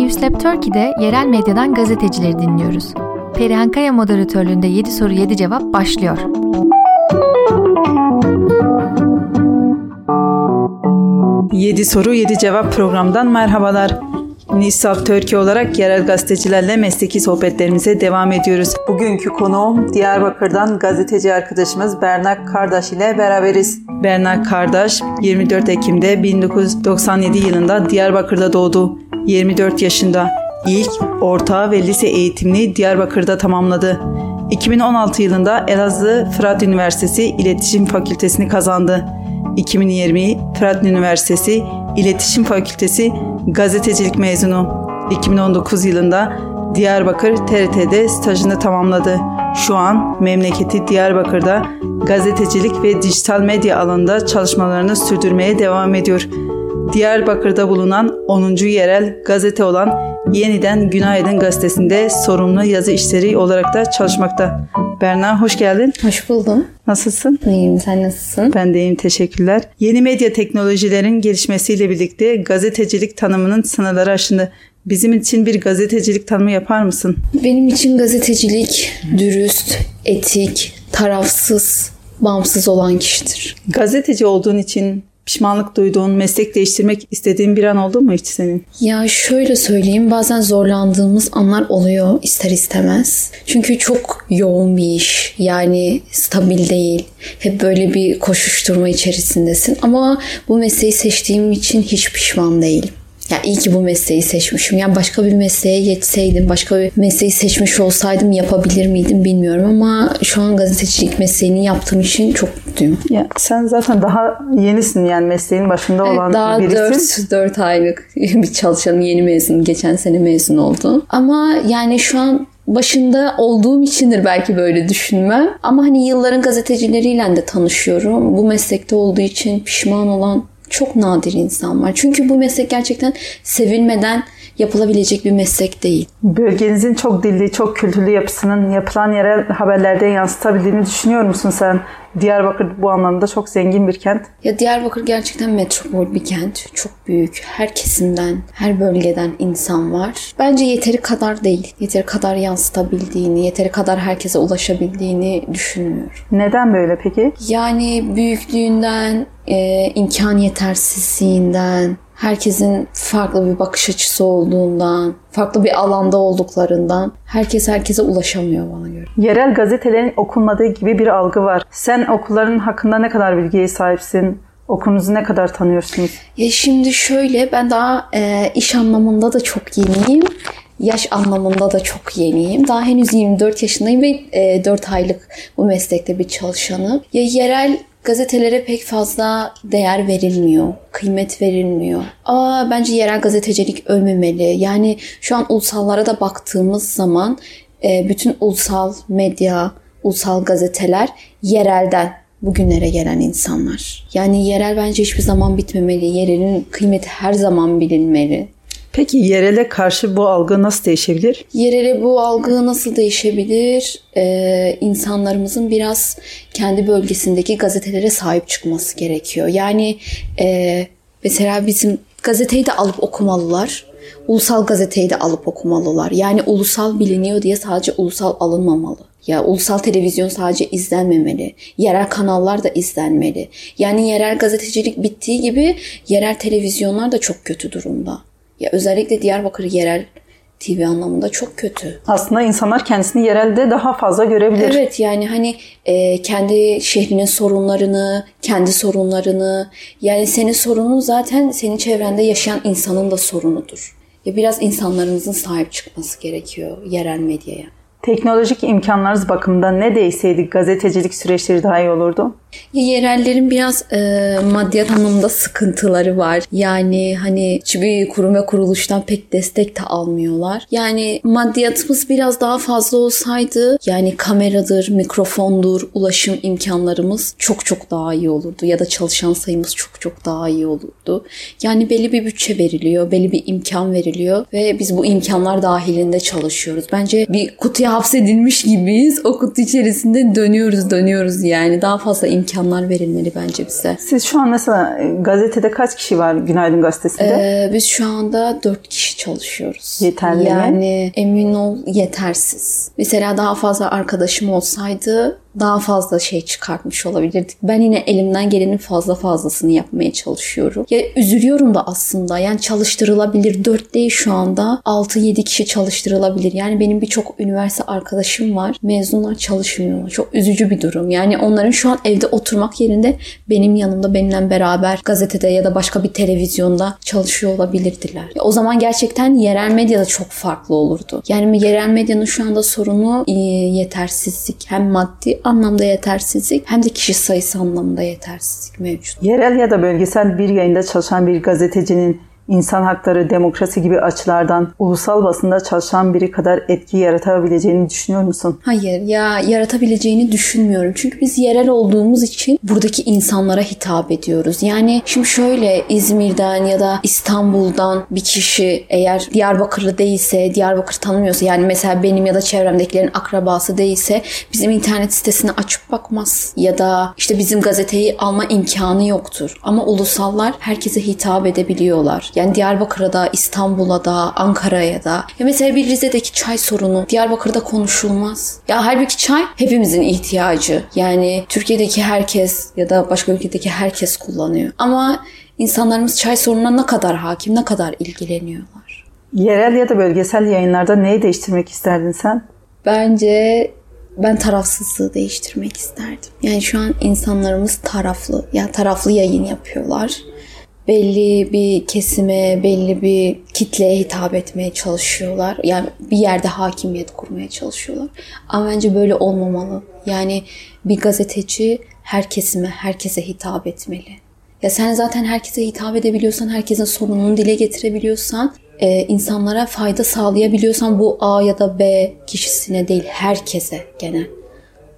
Newslab Turkey'de yerel medyadan gazetecileri dinliyoruz. Perihan Kaya moderatörlüğünde 7 soru 7 cevap başlıyor. Yedi soru 7 cevap programdan merhabalar. Nisab Türkiye olarak yerel gazetecilerle mesleki sohbetlerimize devam ediyoruz. Bugünkü konuğum Diyarbakır'dan gazeteci arkadaşımız Bernak Kardaş ile beraberiz. Bernak Kardaş 24 Ekim'de 1997 yılında Diyarbakır'da doğdu. 24 yaşında. İlk, orta ve lise eğitimini Diyarbakır'da tamamladı. 2016 yılında Elazığ Fırat Üniversitesi İletişim Fakültesini kazandı. 2020 Fırat Üniversitesi İletişim Fakültesi gazetecilik mezunu. 2019 yılında Diyarbakır TRT'de stajını tamamladı. Şu an memleketi Diyarbakır'da gazetecilik ve dijital medya alanında çalışmalarını sürdürmeye devam ediyor. Diyarbakır'da bulunan 10. yerel gazete olan Yeniden Günaydın gazetesinde sorumlu yazı işleri olarak da çalışmakta. Berna hoş geldin. Hoş buldum. Nasılsın? İyiyim. Sen nasılsın? Ben de iyiyim. Teşekkürler. Yeni medya teknolojilerin gelişmesiyle birlikte gazetecilik tanımının sınırları aşındı. Bizim için bir gazetecilik tanımı yapar mısın? Benim için gazetecilik dürüst, etik, tarafsız, bağımsız olan kişidir. Gazeteci olduğun için pişmanlık duyduğun, meslek değiştirmek istediğin bir an oldu mu hiç senin? Ya şöyle söyleyeyim bazen zorlandığımız anlar oluyor ister istemez. Çünkü çok yoğun bir iş. Yani stabil değil. Hep böyle bir koşuşturma içerisindesin. Ama bu mesleği seçtiğim için hiç pişman değilim. Ya iyi ki bu mesleği seçmişim. Ya başka bir mesleğe geçseydim, başka bir mesleği seçmiş olsaydım yapabilir miydim bilmiyorum ama şu an gazetecilik mesleğini yaptığım için çok mutluyum. Ya sen zaten daha yenisin yani mesleğin başında olan evet, daha birisin. 4, 4 aylık bir çalışanım yeni mezun. Geçen sene mezun oldu. Ama yani şu an başında olduğum içindir belki böyle düşünmem. Ama hani yılların gazetecileriyle de tanışıyorum. Bu meslekte olduğu için pişman olan çok nadir insan var. Çünkü bu meslek gerçekten sevilmeden yapılabilecek bir meslek değil. Bölgenizin çok dilli, çok kültürlü yapısının yapılan yerel haberlerde yansıtabildiğini düşünüyor musun sen? Diyarbakır bu anlamda çok zengin bir kent. Ya Diyarbakır gerçekten metropol bir kent. Çok büyük. Her kesimden, her bölgeden insan var. Bence yeteri kadar değil. Yeteri kadar yansıtabildiğini, yeteri kadar herkese ulaşabildiğini düşünmüyorum. Neden böyle peki? Yani büyüklüğünden, e, imkan yetersizliğinden, herkesin farklı bir bakış açısı olduğundan, farklı bir alanda olduklarından herkes herkese ulaşamıyor bana göre. Yerel gazetelerin okunmadığı gibi bir algı var. Sen okulların hakkında ne kadar bilgiye sahipsin? Okulunuzu ne kadar tanıyorsunuz? Ya şimdi şöyle ben daha e, iş anlamında da çok yeniyim. Yaş anlamında da çok yeniyim. Daha henüz 24 yaşındayım ve e, 4 aylık bu meslekte bir çalışanım. Ya yerel gazetelere pek fazla değer verilmiyor, kıymet verilmiyor. Ama bence yerel gazetecilik ölmemeli. Yani şu an ulusallara da baktığımız zaman e, bütün ulusal medya, ulusal gazeteler yerelden bugünlere gelen insanlar. Yani yerel bence hiçbir zaman bitmemeli. Yerelin kıymeti her zaman bilinmeli. Peki yerele karşı bu algı nasıl değişebilir? Yerele bu algı nasıl değişebilir? Ee, insanlarımızın biraz kendi bölgesindeki gazetelere sahip çıkması gerekiyor. Yani e, mesela bizim gazeteyi de alıp okumalılar. Ulusal gazeteyi de alıp okumalılar. Yani ulusal biliniyor diye sadece ulusal alınmamalı. Ya ulusal televizyon sadece izlenmemeli. Yerel kanallar da izlenmeli. Yani yerel gazetecilik bittiği gibi yerel televizyonlar da çok kötü durumda. Ya özellikle Diyarbakır yerel TV anlamında çok kötü. Aslında insanlar kendisini yerelde daha fazla görebilir. Evet yani hani e, kendi şehrinin sorunlarını, kendi sorunlarını yani senin sorunun zaten senin çevrende yaşayan insanın da sorunudur. Ya biraz insanlarımızın sahip çıkması gerekiyor yerel medyaya. Teknolojik imkanlarınız bakımından ne değişseydi gazetecilik süreçleri daha iyi olurdu? Ya yerellerin biraz e, maddiyat anlamında sıkıntıları var. Yani hani hiçbir kurum ve kuruluştan pek destek de almıyorlar. Yani maddiyatımız biraz daha fazla olsaydı yani kameradır, mikrofondur, ulaşım imkanlarımız çok çok daha iyi olurdu. Ya da çalışan sayımız çok çok daha iyi olurdu. Yani belli bir bütçe veriliyor, belli bir imkan veriliyor ve biz bu imkanlar dahilinde çalışıyoruz. Bence bir kutuya hapsedilmiş gibiyiz. O kutu içerisinde dönüyoruz dönüyoruz yani. Daha fazla imkanlar verilmeli bence bize. Siz şu an mesela e, gazetede kaç kişi var Günaydın Gazetesi'nde? Ee, biz şu anda dört kişi çalışıyoruz. Yeterli mi? Yani emin ol yetersiz. Mesela daha fazla arkadaşım olsaydı daha fazla şey çıkartmış olabilirdik. Ben yine elimden gelenin fazla fazlasını yapmaya çalışıyorum. Ya üzülüyorum da aslında. Yani çalıştırılabilir. 4 değil şu anda. 6-7 kişi çalıştırılabilir. Yani benim birçok üniversite arkadaşım var. Mezunlar çalışmıyor. Çok üzücü bir durum. Yani onların şu an evde oturmak yerinde benim yanımda benimle beraber gazetede ya da başka bir televizyonda çalışıyor olabilirdiler. Ya o zaman gerçekten yerel medyada çok farklı olurdu. Yani yerel medyanın şu anda sorunu e, yetersizlik. Hem maddi anlamda yetersizlik hem de kişi sayısı anlamında yetersizlik mevcut. Yerel ya da bölgesel bir yayında çalışan bir gazetecinin insan hakları, demokrasi gibi açılardan ulusal basında çalışan biri kadar etki yaratabileceğini düşünüyor musun? Hayır ya yaratabileceğini düşünmüyorum. Çünkü biz yerel olduğumuz için buradaki insanlara hitap ediyoruz. Yani şimdi şöyle İzmir'den ya da İstanbul'dan bir kişi eğer Diyarbakırlı değilse, Diyarbakır tanımıyorsa yani mesela benim ya da çevremdekilerin akrabası değilse bizim internet sitesini açıp bakmaz. Ya da işte bizim gazeteyi alma imkanı yoktur. Ama ulusallar herkese hitap edebiliyorlar. Yani Diyarbakır'a da, İstanbul'a da, Ankara'ya da. Ya mesela bir Rize'deki çay sorunu Diyarbakır'da konuşulmaz. Ya halbuki çay hepimizin ihtiyacı. Yani Türkiye'deki herkes ya da başka ülkedeki herkes kullanıyor. Ama insanlarımız çay sorununa ne kadar hakim, ne kadar ilgileniyorlar. Yerel ya da bölgesel yayınlarda neyi değiştirmek isterdin sen? Bence ben tarafsızlığı değiştirmek isterdim. Yani şu an insanlarımız taraflı, ya taraflı yayın yapıyorlar belli bir kesime, belli bir kitleye hitap etmeye çalışıyorlar. Yani bir yerde hakimiyet kurmaya çalışıyorlar. Ama bence böyle olmamalı. Yani bir gazeteci her kesime, herkese hitap etmeli. Ya sen zaten herkese hitap edebiliyorsan, herkesin sorununu dile getirebiliyorsan, e, insanlara fayda sağlayabiliyorsan bu A ya da B kişisine değil, herkese genel.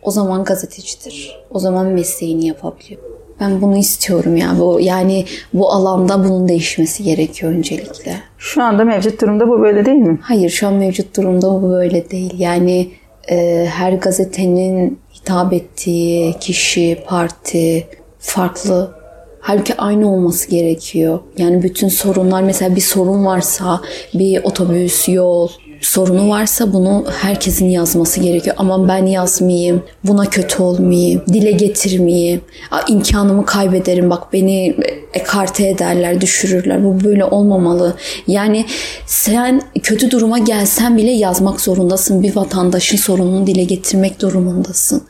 O zaman gazetecidir. O zaman mesleğini yapabiliyor. Ben bunu istiyorum ya. Bu yani bu alanda bunun değişmesi gerekiyor öncelikle. Şu anda mevcut durumda bu böyle değil mi? Hayır, şu an mevcut durumda bu böyle değil. Yani e, her gazetenin hitap ettiği kişi, parti farklı. Halbuki aynı olması gerekiyor. Yani bütün sorunlar mesela bir sorun varsa bir otobüs, yol, sorunu varsa bunu herkesin yazması gerekiyor. Ama ben yazmayayım, buna kötü olmayayım, dile getirmeyeyim, imkanımı kaybederim, bak beni ekarte ederler, düşürürler. Bu böyle olmamalı. Yani sen kötü duruma gelsen bile yazmak zorundasın. Bir vatandaşın sorununu dile getirmek durumundasın.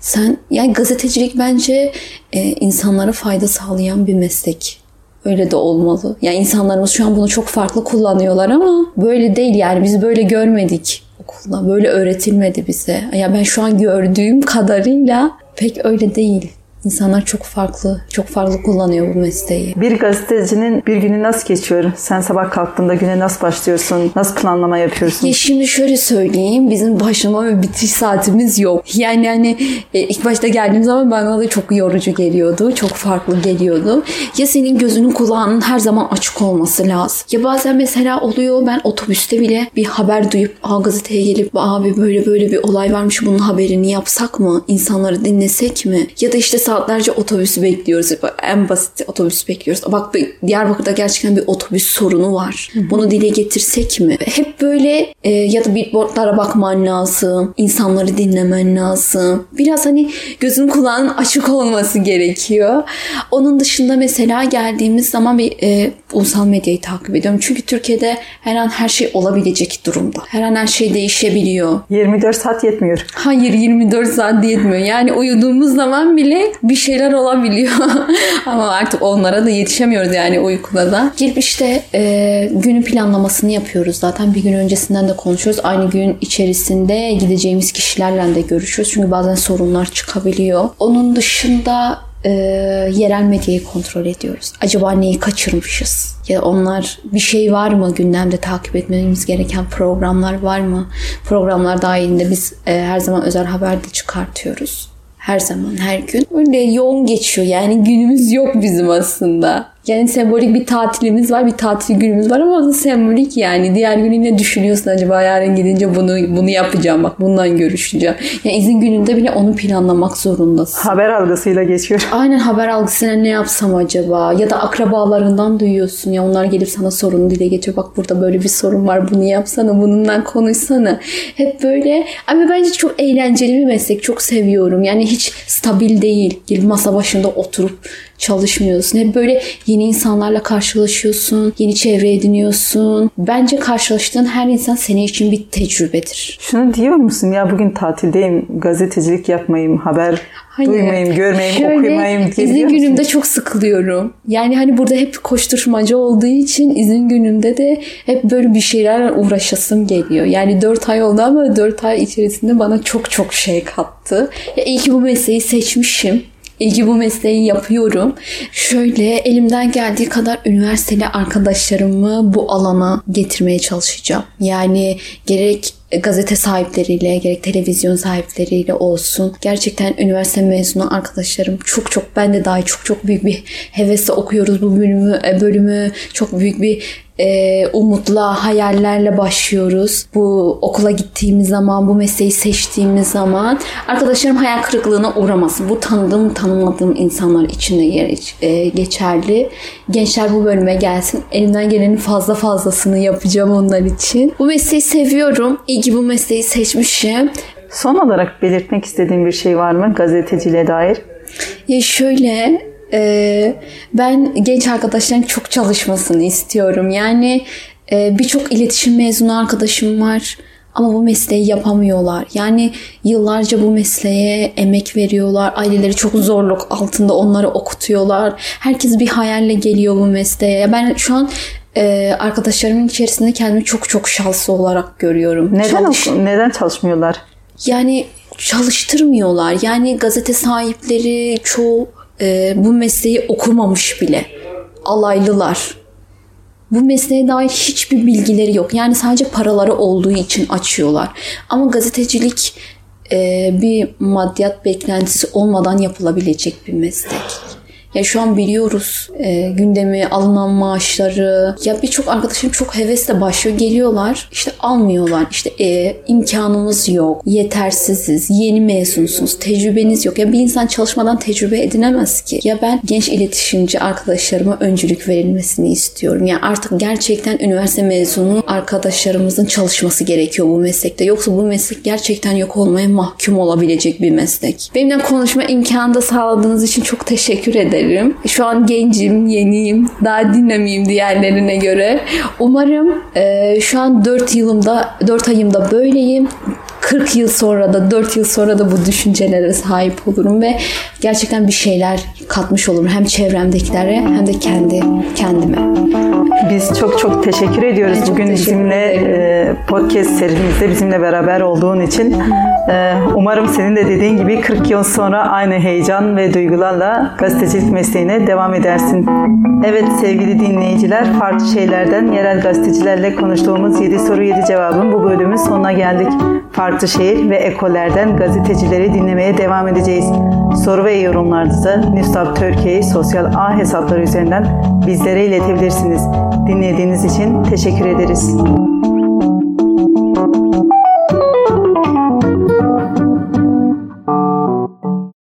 Sen yani gazetecilik bence e, insanlara fayda sağlayan bir meslek. Öyle de olmalı. Yani insanlarımız şu an bunu çok farklı kullanıyorlar ama böyle değil yani biz böyle görmedik okulda. Böyle öğretilmedi bize. Ya ben şu an gördüğüm kadarıyla pek öyle değil. İnsanlar çok farklı, çok farklı kullanıyor bu mesleği. Bir gazetecinin bir günü nasıl geçiyor? Sen sabah kalktığında güne nasıl başlıyorsun? Nasıl planlama yapıyorsun? Ya şimdi şöyle söyleyeyim. Bizim başlama ve bitiş saatimiz yok. Yani hani ilk başta geldiğim zaman bana da çok yorucu geliyordu. Çok farklı geliyordu. Ya senin gözünün kulağının her zaman açık olması lazım. Ya bazen mesela oluyor ben otobüste bile bir haber duyup Aa, gazeteye gelip abi böyle böyle bir olay varmış bunun haberini yapsak mı? İnsanları dinlesek mi? Ya da işte saatlerce otobüs bekliyoruz. En basit otobüs bekliyoruz. Bak Diyarbakır'da gerçekten bir otobüs sorunu var. Bunu dile getirsek mi? Hep böyle e, ya da billboardlara bakman lazım. insanları dinlemen lazım. Biraz hani gözün kulağın açık olması gerekiyor. Onun dışında mesela geldiğimiz zaman bir e, ulusal medyayı takip ediyorum. Çünkü Türkiye'de her an her şey olabilecek durumda. Her an her şey değişebiliyor. 24 saat yetmiyor. Hayır 24 saat yetmiyor. Yani uyuduğumuz zaman bile bir şeyler olabiliyor. Ama artık onlara da yetişemiyoruz yani uykuda da. Girip işte e, günün planlamasını yapıyoruz zaten. Bir gün öncesinden de konuşuyoruz. Aynı gün içerisinde gideceğimiz kişilerle de görüşüyoruz. Çünkü bazen sorunlar çıkabiliyor. Onun dışında e, yerel medyayı kontrol ediyoruz. Acaba neyi kaçırmışız? Ya onlar bir şey var mı gündemde takip etmemiz gereken programlar var mı? Programlar dahilinde biz e, her zaman özel haber de çıkartıyoruz her zaman her gün. Öyle yoğun geçiyor yani günümüz yok bizim aslında. Yani sembolik bir tatilimiz var, bir tatil günümüz var ama o da sembolik yani. Diğer günü ne düşünüyorsun acaba yarın gidince bunu bunu yapacağım bak bundan görüşeceğim. Yani izin gününde bile onu planlamak zorundasın. Haber algısıyla geçiyor. Aynen haber algısıyla ne yapsam acaba? Ya da akrabalarından duyuyorsun ya onlar gelip sana sorunu dile getiriyor. Bak burada böyle bir sorun var bunu yapsana bununla konuşsana. Hep böyle ama bence çok eğlenceli bir meslek. Çok seviyorum. Yani hiç stabil değil. Gelip masa başında oturup çalışmıyorsun. Hep böyle yeni insanlarla karşılaşıyorsun. Yeni çevre ediniyorsun. Bence karşılaştığın her insan senin için bir tecrübedir. Şunu diyor musun ya bugün tatildeyim gazetecilik yapmayayım haber Hayır. duymayayım görmeyeyim Şöyle, okumayayım diye izin günümde çok sıkılıyorum. Yani hani burada hep koşturmaca olduğu için izin günümde de hep böyle bir şeylerle uğraşasım geliyor. Yani 4 ay oldu ama 4 ay içerisinde bana çok çok şey kattı. Ya iyi ki bu mesleği seçmişim. İyi bu mesleği yapıyorum. Şöyle elimden geldiği kadar üniversiteli arkadaşlarımı bu alana getirmeye çalışacağım. Yani gerek gazete sahipleriyle gerek televizyon sahipleriyle olsun. Gerçekten üniversite mezunu arkadaşlarım çok çok ben de dahi çok çok büyük bir hevesle okuyoruz bu bölümü bölümü çok büyük bir e, umutla, hayallerle başlıyoruz. Bu okula gittiğimiz zaman, bu mesleği seçtiğimiz zaman arkadaşlarım hayal kırıklığına uğramasın. Bu tanıdığım, tanımadığım insanlar için de e, geçerli. Gençler bu bölüme gelsin. Elimden gelenin fazla fazlasını yapacağım onlar için. Bu mesleği seviyorum. İyi ki bu mesleği seçmişim. Son olarak belirtmek istediğim bir şey var mı gazeteciliğe dair? Ya şöyle e, ben genç arkadaşların çok çalışmasını istiyorum. Yani e, birçok iletişim mezunu arkadaşım var ama bu mesleği yapamıyorlar. Yani yıllarca bu mesleğe emek veriyorlar. Aileleri çok zorluk altında onları okutuyorlar. Herkes bir hayalle geliyor bu mesleğe. Ben şu an e, arkadaşlarımın içerisinde kendimi çok çok şanslı olarak görüyorum. Neden Çalış... neden çalışmıyorlar? Yani çalıştırmıyorlar. Yani gazete sahipleri çoğu e, bu mesleği okumamış bile. Alaylılar. Bu mesleğe dair hiçbir bilgileri yok. Yani sadece paraları olduğu için açıyorlar. Ama gazetecilik e, bir maddiyat beklentisi olmadan yapılabilecek bir meslek. Ya şu an biliyoruz e, gündemi, alınan maaşları. Ya birçok arkadaşım çok hevesle başlıyor. Geliyorlar işte almıyorlar. İşte e, imkanımız yok. Yetersiziz. Yeni mezunsunuz. Tecrübeniz yok. Ya bir insan çalışmadan tecrübe edinemez ki. Ya ben genç iletişimci arkadaşlarıma öncülük verilmesini istiyorum. Yani artık gerçekten üniversite mezunu arkadaşlarımızın çalışması gerekiyor bu meslekte. Yoksa bu meslek gerçekten yok olmaya mahkum olabilecek bir meslek. Benimle konuşma imkanı da sağladığınız için çok teşekkür ederim ederim. Şu an gencim, yeniyim, daha dinamiyim diğerlerine göre. Umarım e, şu an 4 yılımda, 4 ayımda böyleyim. 40 yıl sonra da 4 yıl sonra da bu düşüncelere sahip olurum ve gerçekten bir şeyler katmış olurum hem çevremdekilere hem de kendi kendime. Biz çok çok teşekkür ediyoruz ben bugün teşekkür bizimle. E, podcast serimizde bizimle beraber olduğun için. E, umarım senin de dediğin gibi 40 yıl sonra aynı heyecan ve duygularla gazetecilik mesleğine devam edersin. Evet sevgili dinleyiciler farklı şeylerden yerel gazetecilerle konuştuğumuz 7 soru 7 cevabın bu bölümün sonuna geldik. Farklı şehir ve ekolerden gazetecileri dinlemeye devam edeceğiz. Soru ve yorumlarınızı Nüstab Türkiye sosyal ağ hesapları üzerinden bizlere iletebilirsiniz. Dinlediğiniz için teşekkür ederiz.